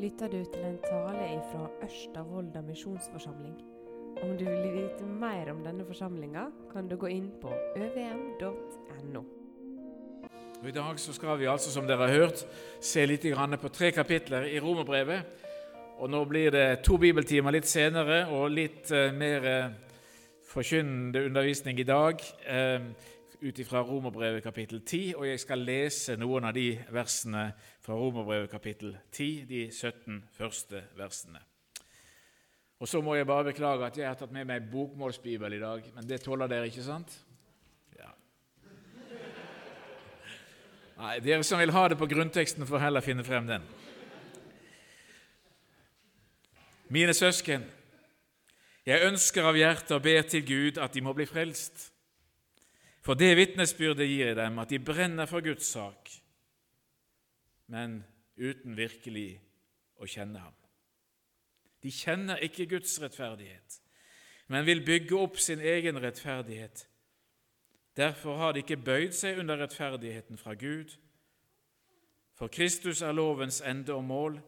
lytter du til en tale fra Ørsta misjonsforsamling. Om du vil vite mer om denne forsamlinga, kan du gå inn på øvm.no. I dag skal vi altså, som dere har hørt, se litt på tre kapitler i Romerbrevet. Og nå blir det to bibeltimer litt senere og litt uh, mer uh, forkynnende undervisning i dag. Ut ifra Romerbrevet kapittel 10, og jeg skal lese noen av de versene fra Romerbrevet kapittel 10, de 17 første versene. Og Så må jeg bare beklage at jeg har tatt med meg bokmålsbibel i dag, men det tåler dere, ikke sant? Ja. Nei, Dere som vil ha det på grunnteksten, får heller finne frem den. Mine søsken, jeg ønsker av hjertet og ber til Gud at de må bli frelst. For det vitnesbyrdet gir dem, at de brenner for Guds sak, men uten virkelig å kjenne ham. De kjenner ikke Guds rettferdighet, men vil bygge opp sin egen rettferdighet. Derfor har de ikke bøyd seg under rettferdigheten fra Gud. For Kristus er lovens ende og mål,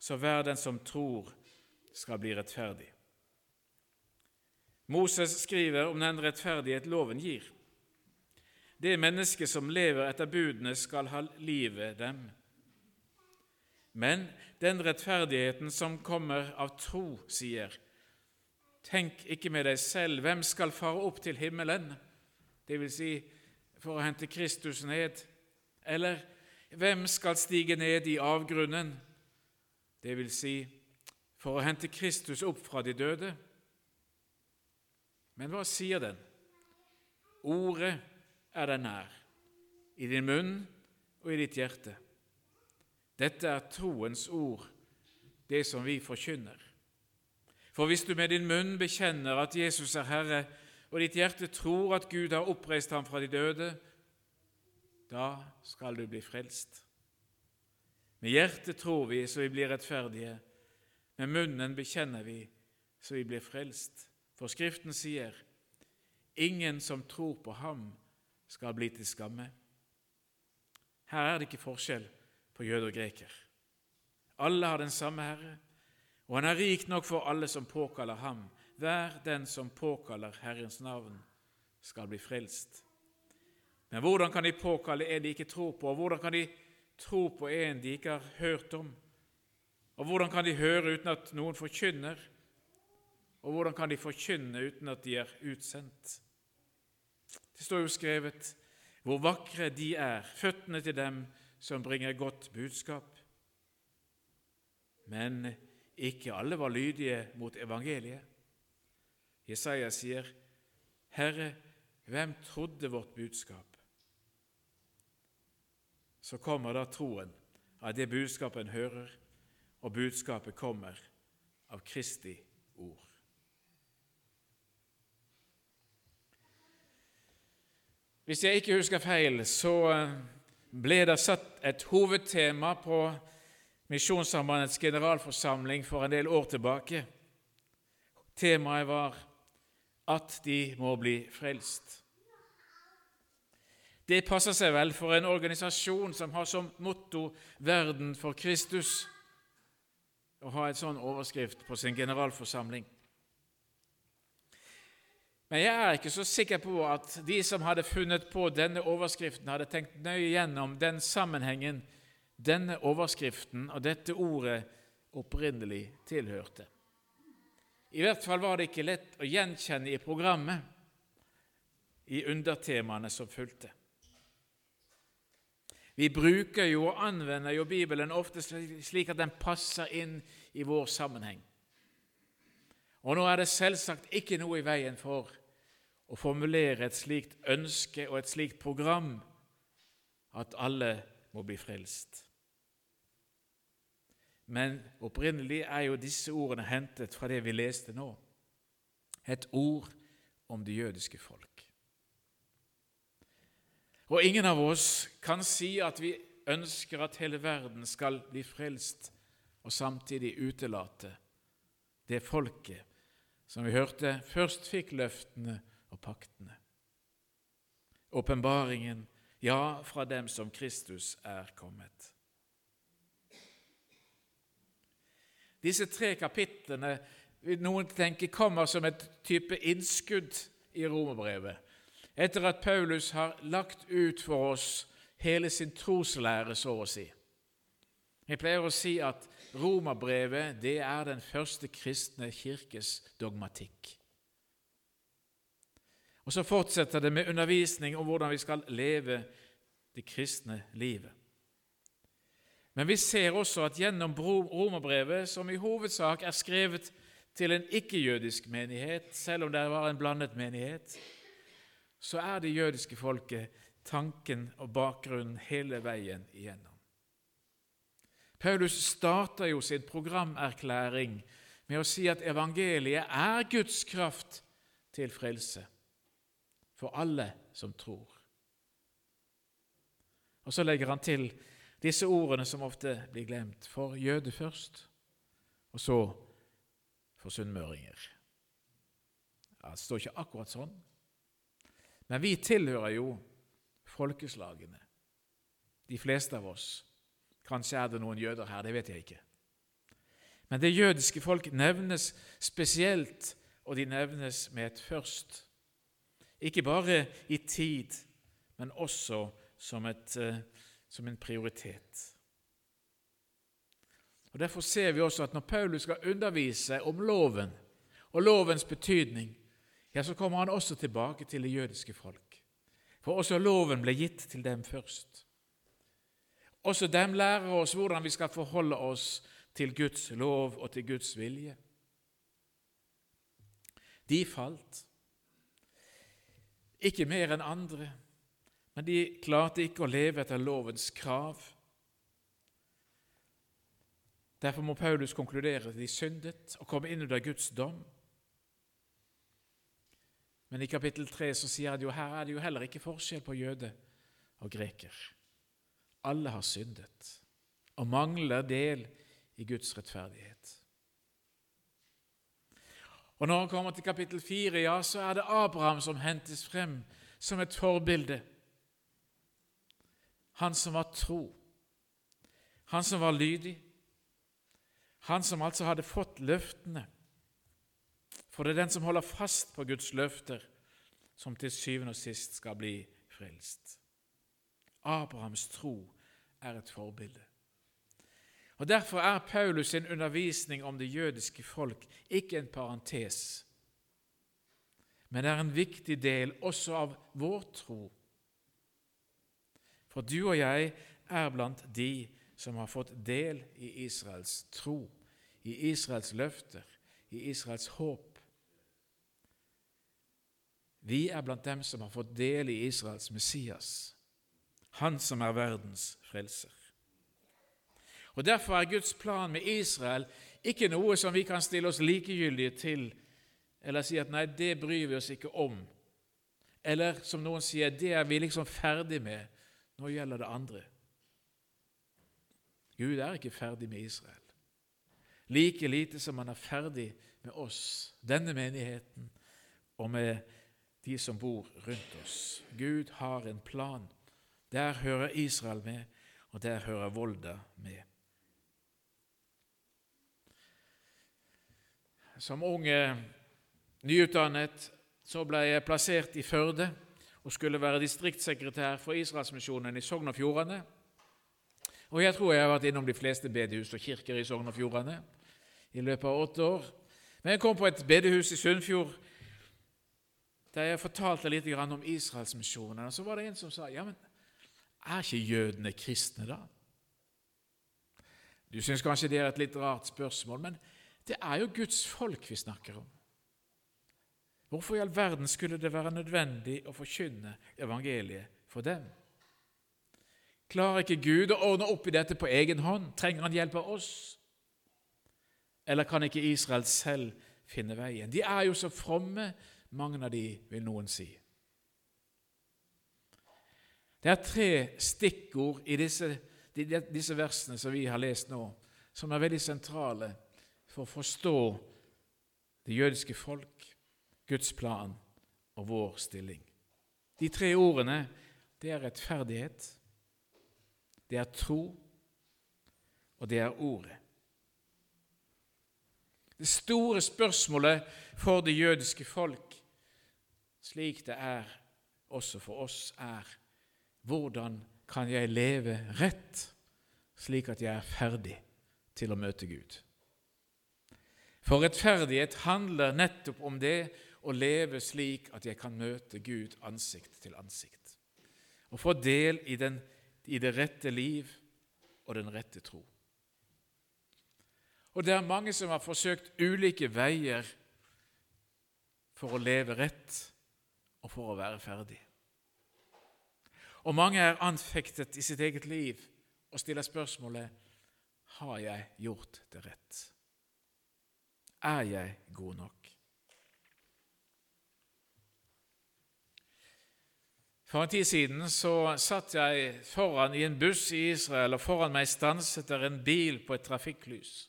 så hver den som tror, skal bli rettferdig. Moses skriver om den rettferdighet loven gir. Det mennesket som lever etter budene, skal ha livet dem. Men den rettferdigheten som kommer av tro, sier, tenk ikke med deg selv, hvem skal fare opp til himmelen, det vil si for å hente Kristus ned, eller hvem skal stige ned i avgrunnen, det vil si for å hente Kristus opp fra de døde? Men hva sier den? Ordet er deg nær, i din munn og i ditt hjerte. Dette er troens ord, det som vi forkynner. For hvis du med din munn bekjenner at Jesus er Herre, og ditt hjerte tror at Gud har oppreist ham fra de døde, da skal du bli frelst. Med hjertet tror vi så vi blir rettferdige, med munnen bekjenner vi så vi blir frelst. For Skriften sier, ingen som tror på ham, skal bli til skamme. Her er det ikke forskjell på jøde og greker. Alle har den samme Herre, og han er rik nok for alle som påkaller ham. Hver den som påkaller Herrens navn, skal bli frelst. Men hvordan kan de påkalle en de ikke tror på, og hvordan kan de tro på en de ikke har hørt om? Og hvordan kan de høre uten at noen forkynner? Og hvordan kan de forkynne uten at de er utsendt? Det står jo skrevet hvor vakre de er, føttene til dem som bringer godt budskap. Men ikke alle var lydige mot evangeliet. Jesaja sier, 'Herre, hvem trodde vårt budskap?' Så kommer da troen av det budskapet en hører, og budskapet kommer av Kristi ord. Hvis jeg ikke husker feil, så eh, ble det satt et hovedtema på Misjonssambandets generalforsamling for en del år tilbake. Temaet var at de må bli frelst. Det passer seg vel for en organisasjon som har som motto 'Verden for Kristus', å ha en sånn overskrift på sin generalforsamling. Men jeg er ikke så sikker på at de som hadde funnet på denne overskriften, hadde tenkt nøye gjennom den sammenhengen denne overskriften og dette ordet opprinnelig tilhørte. I hvert fall var det ikke lett å gjenkjenne i programmet, i undertemaene som fulgte. Vi bruker jo og anvender jo Bibelen ofte slik at den passer inn i vår sammenheng. Og nå er det selvsagt ikke noe i veien for å formulere et slikt ønske og et slikt program at alle må bli frelst. Men opprinnelig er jo disse ordene hentet fra det vi leste nå, et ord om det jødiske folk. Og ingen av oss kan si at vi ønsker at hele verden skal bli frelst, og samtidig utelate det folket som vi hørte først fikk løftene og paktene. Åpenbaringen, ja, fra dem som Kristus er kommet. Disse tre kapitlene vil noen tenke kommer som et type innskudd i romerbrevet, etter at Paulus har lagt ut for oss hele sin troslære, så å si. Jeg pleier å si at romerbrevet det er den første kristne kirkes dogmatikk. Og Så fortsetter det med undervisning om hvordan vi skal leve det kristne livet. Men vi ser også at gjennom romerbrevet, som i hovedsak er skrevet til en ikke-jødisk menighet, selv om det var en blandet menighet, så er det jødiske folket tanken og bakgrunnen hele veien igjennom. Paulus starter jo sin programerklæring med å si at evangeliet er Guds kraft til frelse for alle som tror. Og så legger han til disse ordene som ofte blir glemt, for jøde først, og så for sunnmøringer. Ja, det står ikke akkurat sånn, men vi tilhører jo folkeslagene, de fleste av oss. Kanskje er det noen jøder her, det vet jeg ikke. Men det jødiske folk nevnes spesielt, og de nevnes med et først. Ikke bare i tid, men også som, et, eh, som en prioritet. Og Derfor ser vi også at når Paulus skal undervise om loven og lovens betydning, ja, så kommer han også tilbake til det jødiske folk. For også loven ble gitt til dem først. Også dem lærer oss hvordan vi skal forholde oss til Guds lov og til Guds vilje. De falt, ikke mer enn andre, men de klarte ikke å leve etter lovens krav. Derfor må Paulus konkludere at de syndet og kom inn under Guds dom. Men i kapittel 3 så sier han jo her er det jo heller ikke forskjell på jøde og greker. Alle har syndet og mangler del i Guds rettferdighet. Og Når han kommer til kapittel 4, ja, så er det Abraham som hentes frem som et forbilde. Han som var tro, han som var lydig, han som altså hadde fått løftene. For det er den som holder fast på Guds løfter, som til syvende og sist skal bli frelst. Abrahams tro er et forbilde. Og Derfor er Paulus sin undervisning om det jødiske folk ikke en parentes, men er en viktig del også av vår tro. For du og jeg er blant de som har fått del i Israels tro, i Israels løfter, i Israels håp. Vi er blant dem som har fått del i Israels Messias, han som er verdens frelser. Og Derfor er Guds plan med Israel ikke noe som vi kan stille oss likegyldige til, eller si at 'nei, det bryr vi oss ikke om', eller som noen sier 'det er vi liksom ferdig med', nå gjelder det andre. Gud er ikke ferdig med Israel. Like lite som han er ferdig med oss, denne menigheten, og med de som bor rundt oss. Gud har en plan. Der hører Israel med, og der hører Volda med. Som ung nyutdannet så ble jeg plassert i Førde og skulle være distriktssekretær for Israelsmisjonen i Sogn og Fjordane. Og jeg tror jeg har vært innom de fleste bedehus og kirker i Sogn og Fjordane i løpet av åtte år. Men jeg kom på et bedehus i Sunnfjord der jeg fortalte litt om Israelsmisjonen. Og så var det en som sa ja, men er ikke jødene kristne, da? Du syns kanskje det er et litt rart spørsmål, men det er jo Guds folk vi snakker om. Hvorfor i all verden skulle det være nødvendig å forkynne evangeliet for dem? Klarer ikke Gud å ordne opp i dette på egen hånd? Trenger han hjelp av oss? Eller kan ikke Israel selv finne veien? De er jo så fromme, mange av de, vil noen si. Det er tre stikkord i disse, disse versene som vi har lest nå, som er veldig sentrale for å forstå det jødiske folk, Guds plan og vår stilling. De tre ordene det er rettferdighet, det er tro, og det er ordet. Det store spørsmålet for det jødiske folk, slik det er også for oss, er hvordan kan jeg leve rett, slik at jeg er ferdig til å møte Gud? For rettferdighet handler nettopp om det å leve slik at jeg kan møte Gud ansikt til ansikt, og få del i, den, i det rette liv og den rette tro. Og det er mange som har forsøkt ulike veier for å leve rett og for å være ferdig. Og mange er anfektet i sitt eget liv og stiller spørsmålet har jeg gjort det rett. Er jeg god nok? For en tid siden så satt jeg foran i en buss i Israel, og foran meg stanset der en bil på et trafikklys.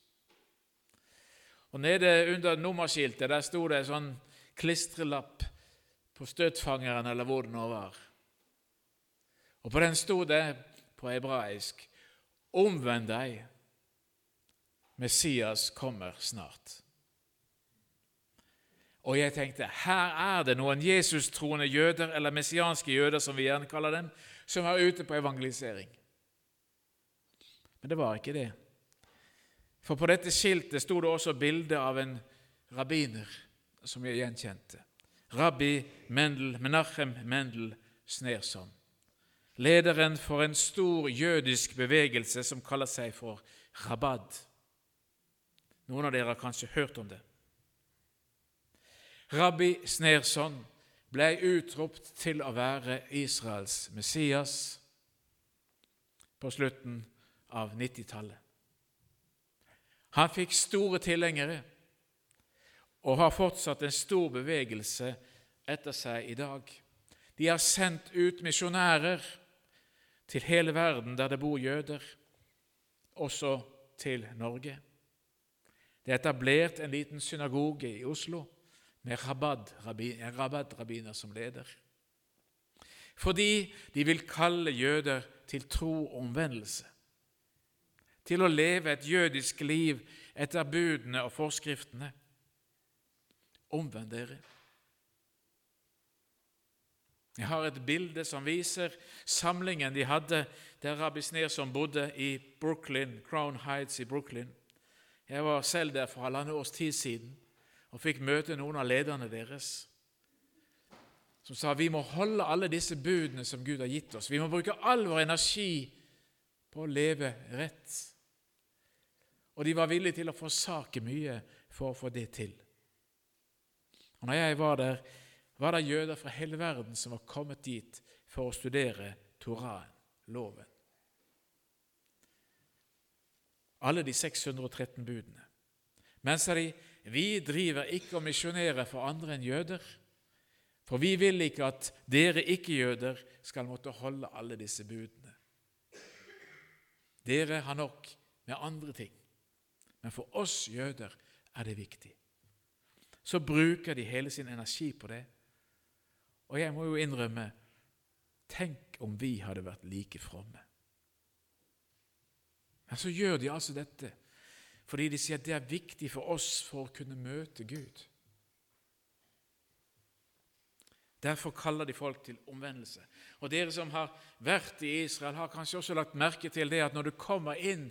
Og Nede under nummerskiltet der sto det en sånn klistrelapp på støtfangeren, eller hvor det nå var. Og På den sto det på hebraisk Omvend deg, Messias kommer snart. Og jeg tenkte her er det noen Jesus-troende jøder, eller messianske jøder, som vi gjerne kaller dem, som er ute på evangelisering. Men det var ikke det. For på dette skiltet sto det også bilde av en rabbiner som jeg gjenkjente. Rabbi Mendel, Menachem Mendel Snerson. Lederen for en stor jødisk bevegelse som kaller seg for Rabad. Noen av dere har kanskje hørt om det. Rabbi Snerson ble utropt til å være Israels Messias på slutten av 90-tallet. Han fikk store tilhengere og har fortsatt en stor bevegelse etter seg i dag. De har sendt ut misjonærer til hele verden der det bor jøder, også til Norge. Det er etablert en liten synagoge i Oslo med Rabad-rabbiner som leder. Fordi de vil kalle jøder til tro og omvendelse til å leve et jødisk liv etter budene og forskriftene. Omvend dere. Jeg har et bilde som viser samlingen de hadde der Rabbi Snerson bodde i Brooklyn, Crown Heights i Brooklyn. Jeg var selv der for halvannet års tid siden og fikk møte noen av lederne deres som sa vi må holde alle disse budene som Gud har gitt oss. Vi må bruke all vår energi på å leve rett og de var villige til å forsake mye for å få det til. Og når jeg var der, var det jøder fra hele verden som var kommet dit for å studere Toraen, loven. Alle de 613 budene. Mens de, vi driver ikke og misjonerer for andre enn jøder, for vi vil ikke at dere ikke-jøder skal måtte holde alle disse budene. Dere har nok med andre ting. Men for oss jøder er det viktig. Så bruker de hele sin energi på det. Og jeg må jo innrømme Tenk om vi hadde vært like fromme. Men så gjør de altså dette fordi de sier at det er viktig for oss for å kunne møte Gud. Derfor kaller de folk til omvendelse. Og Dere som har vært i Israel, har kanskje også lagt merke til det at når du kommer inn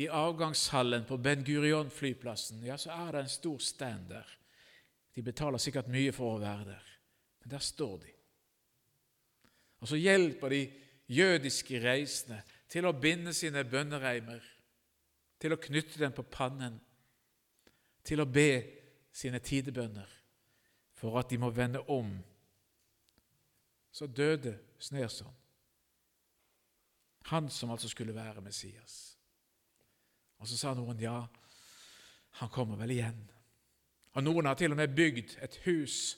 i avgangshallen på Ben Gurion-flyplassen, ja, så er det en stor stand der. De betaler sikkert mye for å være der, men der står de. Og så hjelper de jødiske reisende til å binde sine bønnereimer, til å knytte den på pannen, til å be sine tidebønner for at de må vende om. Så døde Snerson, han som altså skulle være Messias. Og så sa noen ja, han kommer vel igjen. Og Noen har til og med bygd et hus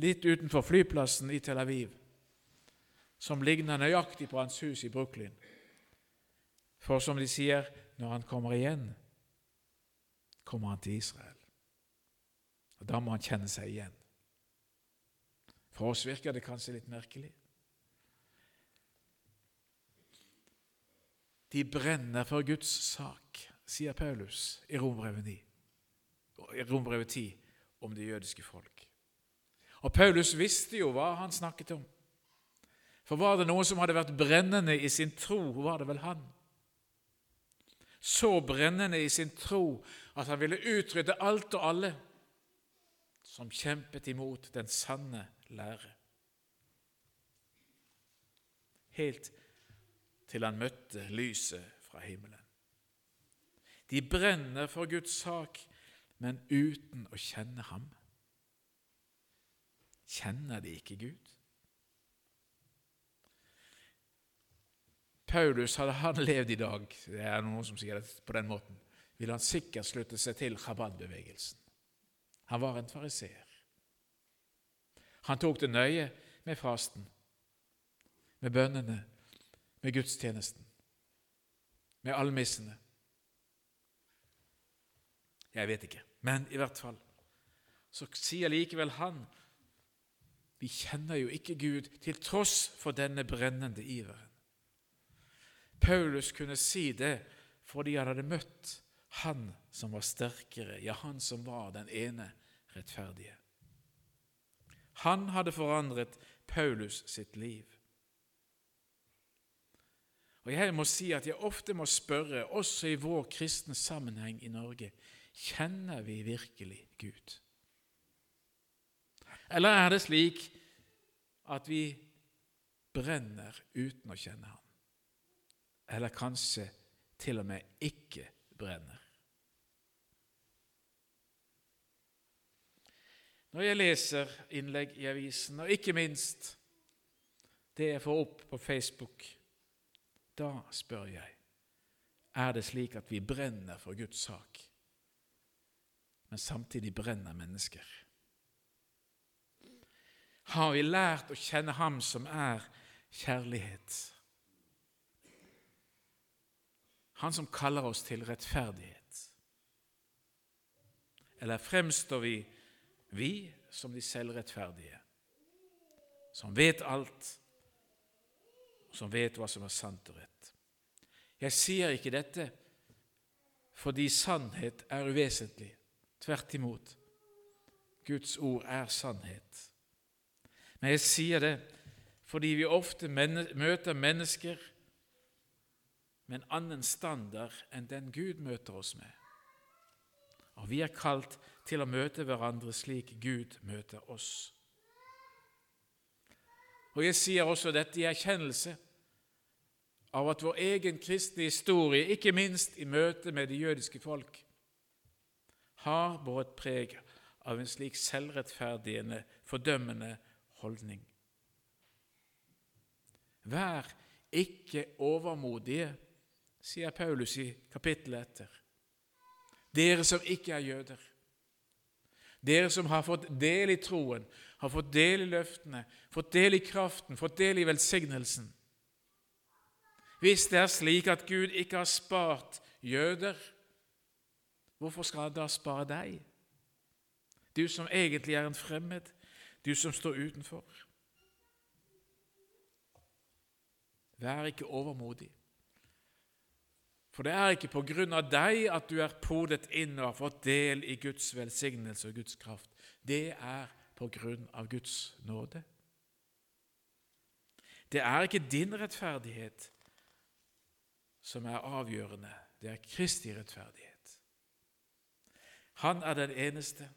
litt utenfor flyplassen i Tel Aviv som ligner nøyaktig på hans hus i Brooklyn. For som de sier, når han kommer igjen, kommer han til Israel. Og Da må han kjenne seg igjen. For oss virker det kanskje litt merkelig. De brenner for Guds sak sier Paulus i Rombrevet 9. i Rombrevet 10 om det jødiske folk. Og Paulus visste jo hva han snakket om. For var det noen som hadde vært brennende i sin tro, var det vel han. Så brennende i sin tro at han ville utrydde alt og alle som kjempet imot den sanne lære. Helt til han møtte lyset fra himmelen. De brenner for Guds sak, men uten å kjenne ham. Kjenner de ikke Gud? Paulus, hadde han levd i dag, det er noen som sier det på den måten, ville han sikkert slutte seg til Chabad-bevegelsen. Han var en fariseer. Han tok det nøye med fasten, med bønnene, med gudstjenesten, med almissene. Jeg vet ikke, men i hvert fall så sier likevel han vi kjenner jo ikke Gud til tross for denne brennende iveren. Paulus kunne si det fordi han hadde møtt han som var sterkere, ja, han som var den ene rettferdige. Han hadde forandret Paulus sitt liv. Og Jeg må si at jeg ofte må spørre, også i vår kristne sammenheng i Norge, kjenner vi virkelig Gud? Eller er det slik at vi brenner uten å kjenne Ham? Eller kanskje til og med ikke brenner? Når jeg leser innlegg i avisen, og ikke minst det jeg får opp på Facebook, da spør jeg er det slik at vi brenner for Guds sak, men samtidig brenner mennesker. Har vi lært å kjenne Ham som er kjærlighet? Han som kaller oss til rettferdighet? Eller fremstår vi vi som de selvrettferdige, som vet alt, som vet hva som er sant og rett. Jeg sier ikke dette fordi sannhet er uvesentlig. Tvert imot. Guds ord er sannhet. Men jeg sier det fordi vi ofte møter mennesker med en annen standard enn den Gud møter oss med. Og vi er kalt til å møte hverandre slik Gud møter oss. Og Jeg sier også dette i erkjennelse av at vår egen kristne historie, ikke minst i møte med det jødiske folk, har båret preg av en slik selvrettferdigende, fordømmende holdning. Vær ikke overmodige, sier Paulus i kapittelet etter dere som ikke er jøder. Dere som har fått del i troen, har fått del i løftene, fått del i kraften, fått del i velsignelsen. Hvis det er slik at Gud ikke har spart jøder, hvorfor skal han da spare deg? Du som egentlig er en fremmed, du som står utenfor. Vær ikke overmodig. For det er ikke på grunn av deg at du er podet inn og har fått del i Guds velsignelse og Guds kraft. Det er på grunn av Guds nåde. Det er ikke din rettferdighet som er avgjørende, det er Kristi rettferdighet. Han er den eneste.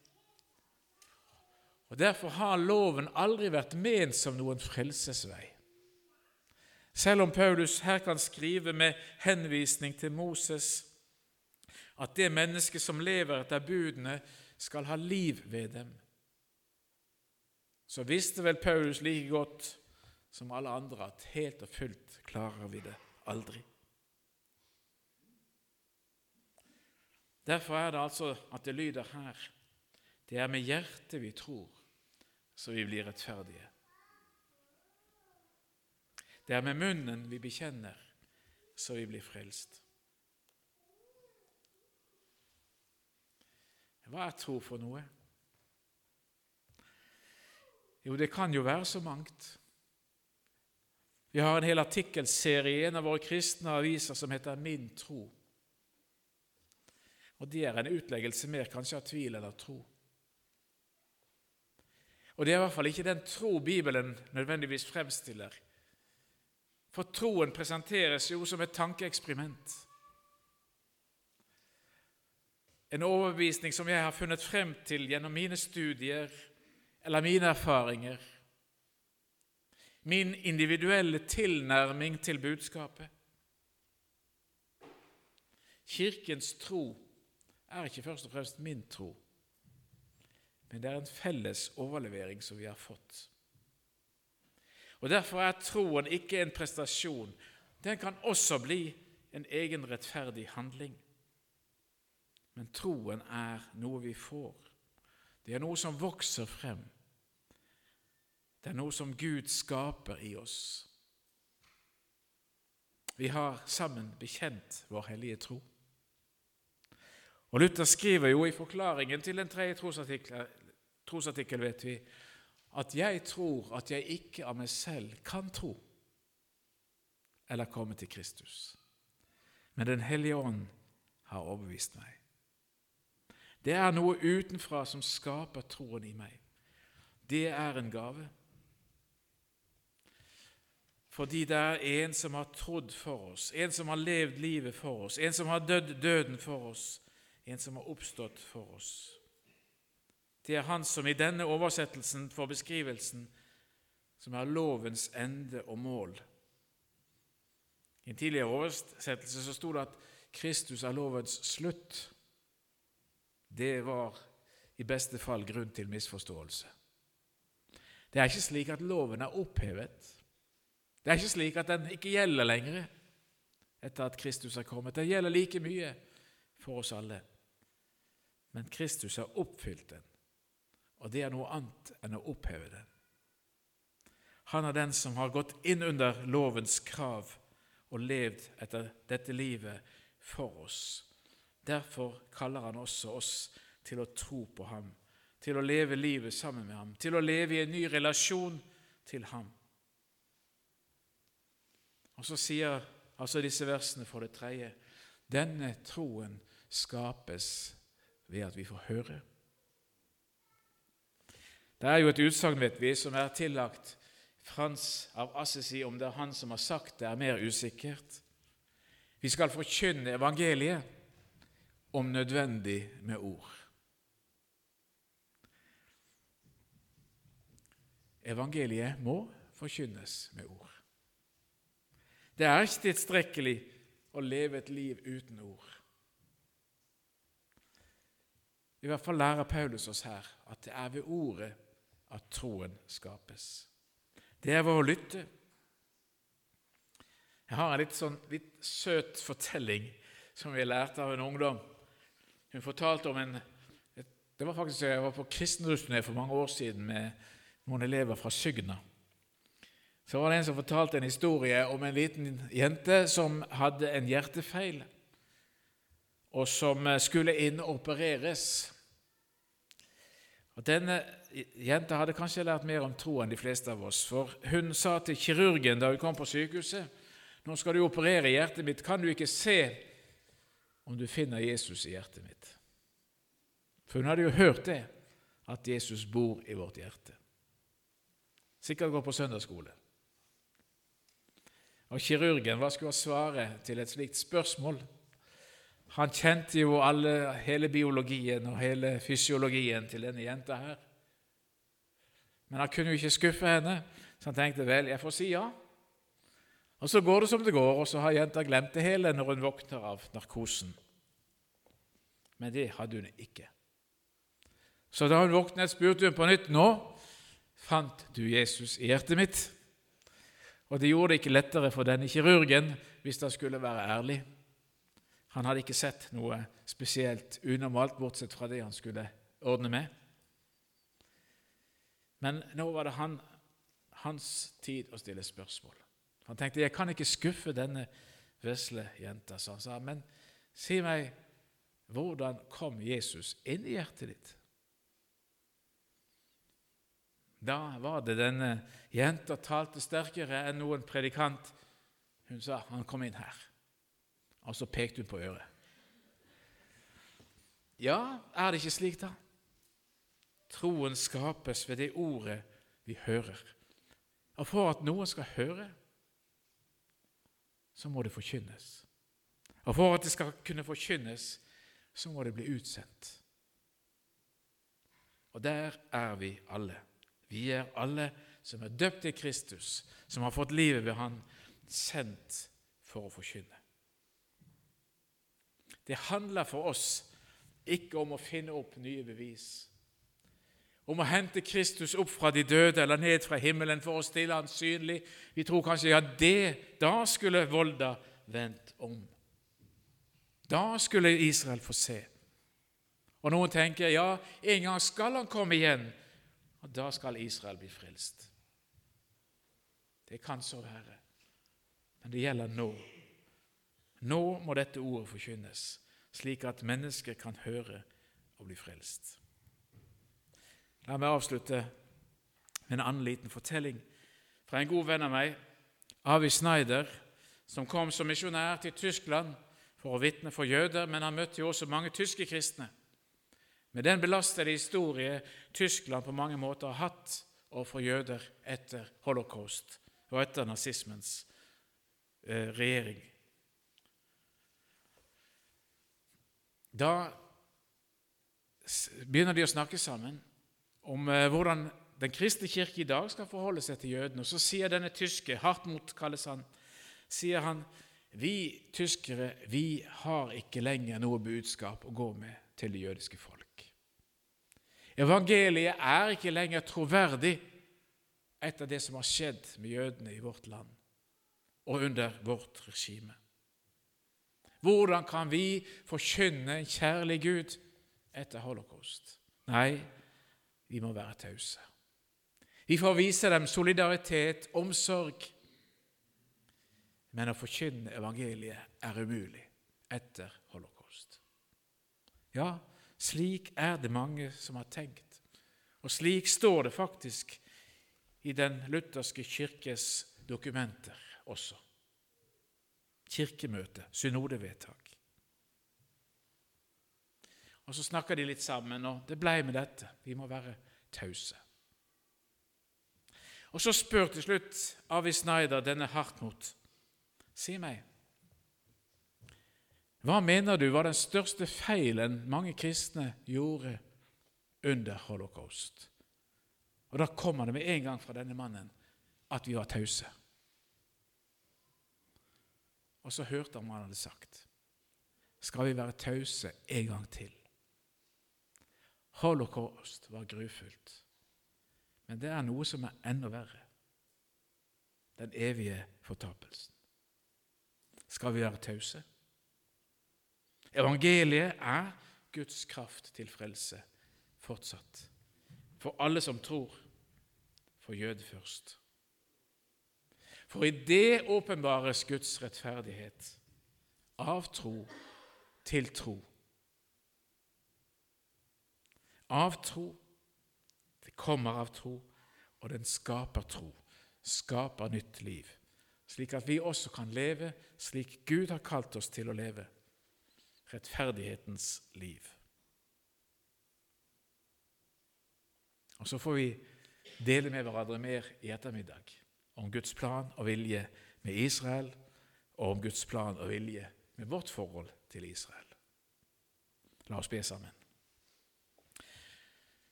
Og Derfor har loven aldri vært ment som noen frelsesvei. Selv om Paulus her kan skrive med henvisning til Moses at det mennesket som lever etter budene, skal ha liv ved dem, så visste vel Paulus like godt som alle andre at helt og fullt klarer vi det aldri. Derfor er det altså at det lyder her det er med hjertet vi tror, så vi blir rettferdige. Det er med munnen vi bekjenner, så vi blir frelst. Hva er tro for noe? Jo, det kan jo være så mangt. Vi har en hel artikkelserie i en av våre kristne aviser som heter Min tro. Og det er en utleggelse mer kanskje av tvil eller tro. Og det er i hvert fall ikke den tro Bibelen nødvendigvis fremstiller. For troen presenteres jo som et tankeeksperiment. En overbevisning som jeg har funnet frem til gjennom mine studier eller mine erfaringer. Min individuelle tilnærming til budskapet. Kirkens tro er ikke først og fremst min tro, men det er en felles overlevering som vi har fått. Og Derfor er troen ikke en prestasjon. Den kan også bli en egen rettferdig handling. Men troen er noe vi får. Det er noe som vokser frem. Det er noe som Gud skaper i oss. Vi har sammen bekjent vår hellige tro. Og Luther skriver jo i forklaringen til den tredje trosartikkel, trosartikkel vet vi, at jeg tror at jeg ikke av meg selv kan tro eller komme til Kristus. Men Den hellige ånd har overbevist meg. Det er noe utenfra som skaper troen i meg. Det er en gave. Fordi det er en som har trodd for oss, en som har levd livet for oss, en som har dødd døden for oss, en som har oppstått for oss. Det er han som i denne oversettelsen får beskrivelsen som er lovens ende og mål. I en tidligere oversettelse så sto det at Kristus er lovens slutt. Det var i beste fall grunn til misforståelse. Det er ikke slik at loven er opphevet. Det er ikke slik at den ikke gjelder lenger etter at Kristus er kommet. Den gjelder like mye for oss alle men Kristus har oppfylt den, og det er noe annet enn å oppheve den. Han er den som har gått inn under lovens krav og levd etter dette livet for oss. Derfor kaller han også oss til å tro på ham, til å leve livet sammen med ham, til å leve i en ny relasjon til ham. Og så sier altså disse versene for det tredje denne troen skapes ved at vi får høre. Det er jo et utsagn vet vi, som er tillagt Frans av Assisi om det er han som har sagt det, er mer usikkert. Vi skal forkynne evangeliet, om nødvendig med ord. Evangeliet må forkynnes med ord. Det er ikke tilstrekkelig å leve et liv uten ord. I hvert fall lærer Paulus oss her at det er ved ordet at troen skapes. Det er ved å lytte. Jeg har en litt, sånn, litt søt fortelling som vi lærte av en ungdom. Hun fortalte om en Det var faktisk Jeg var på kristenrusturné for mange år siden med noen elever fra Sygna. Så var det en som fortalte en historie om en liten jente som hadde en hjertefeil, og som skulle inn og opereres. Og Denne jenta hadde kanskje lært mer om tro enn de fleste av oss, for hun sa til kirurgen da hun kom på sykehuset nå skal du operere hjertet mitt, kan du ikke se om du finner Jesus i hjertet mitt? For hun hadde jo hørt det, at Jesus bor i vårt hjerte. Sikkert går på søndagsskole. Og kirurgen, hva skulle han svare til et slikt spørsmål? Han kjente jo alle, hele biologien og hele fysiologien til denne jenta her. Men han kunne jo ikke skuffe henne, så han tenkte vel, jeg får si ja. Og Så går det som det går, og så har jenta glemt det hele når hun våkner av narkosen. Men det hadde hun ikke. Så da hun våknet, spurte hun på nytt nå fant du Jesus i hjertet mitt. Og det gjorde det ikke lettere for denne kirurgen hvis han skulle være ærlig. Han hadde ikke sett noe spesielt unormalt, bortsett fra det han skulle ordne med. Men nå var det han, hans tid å stille spørsmål. Han tenkte jeg kan ikke skuffe denne vesle jenta, så han sa, men si meg, hvordan kom Jesus inn i hjertet ditt? Da var det denne jenta talte sterkere enn noen predikant. Hun sa han kom inn her. Og så pekte hun på øret. Ja, er det ikke slik, da? Troen skapes ved det ordet vi hører. Og for at noen skal høre, så må det forkynnes. Og for at det skal kunne forkynnes, så må det bli utsendt. Og der er vi alle. Vi er alle som er døpt i Kristus, som har fått livet ved Han, sendt for å forkynne. Det handler for oss ikke om å finne opp nye bevis, om å hente Kristus opp fra de døde eller ned fra himmelen for å stille han synlig. Vi tror kanskje ja, det, da skulle Volda vendt om. Da skulle Israel få se. Og noen tenker ja, en gang skal han komme igjen, og da skal Israel bli frelst. Det kan så være, men det gjelder nå. Nå må dette ordet forkynnes, slik at mennesker kan høre og bli frelst. La meg avslutte med en annen liten fortelling fra en god venn av meg, Avi Snyder, som kom som misjonær til Tyskland for å vitne for jøder, men han møtte jo også mange tyske kristne. Med den belastede historie Tyskland på mange måter har hatt overfor jøder etter holocaust og etter nazismens eh, regjering. Da begynner de å snakke sammen om eh, hvordan den kristne kirke i dag skal forholde seg til jødene. Og Så sier denne tyske, Hartmut kalles han, sier han vi tyskere vi har ikke lenger noe budskap å gå med til det jødiske folk. Evangeliet er ikke lenger troverdig etter det som har skjedd med jødene i vårt land og under vårt regime. Hvordan kan vi forkynne en kjærlig Gud etter holocaust? Nei, vi må være tause. Vi får vise dem solidaritet, omsorg. Men å forkynne evangeliet er umulig etter holocaust. Ja, slik er det mange som har tenkt, og slik står det faktisk i den lutherske kirkes dokumenter også. Kirkemøte, synodevedtak. Og Så snakka de litt sammen, og det blei med dette. Vi må være tause. Og Så spør til slutt Avi Snyder denne Hartmut. Si meg, hva mener du var den største feilen mange kristne gjorde under holocaust? Og Da kommer det med en gang fra denne mannen at vi var tause. Og så hørte han hva han hadde sagt. Skal vi være tause en gang til? Holocaust var grufullt, men det er noe som er enda verre. Den evige fortapelsen. Skal vi være tause? Evangeliet er Guds kraft til frelse fortsatt. For alle som tror, for jøde først. For i det åpenbares Guds rettferdighet av tro til tro. Av tro. Det kommer av tro, og den skaper tro, skaper nytt liv, slik at vi også kan leve slik Gud har kalt oss til å leve rettferdighetens liv. Og Så får vi dele med hverandre mer i ettermiddag om Guds plan og vilje med Israel, og om Guds plan og vilje med vårt forhold til Israel. La oss be sammen.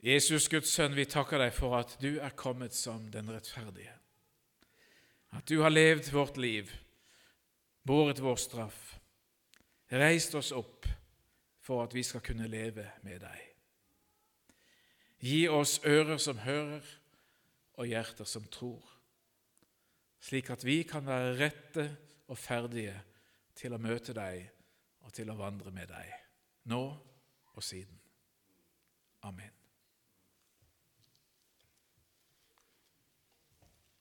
Jesus, Guds sønn, vi takker deg for at du er kommet som den rettferdige. At du har levd vårt liv båret vår straff, reist oss opp for at vi skal kunne leve med deg. Gi oss ører som hører, og hjerter som tror, slik at vi kan være rette og ferdige til å møte deg og til å vandre med deg, nå og siden. Amen.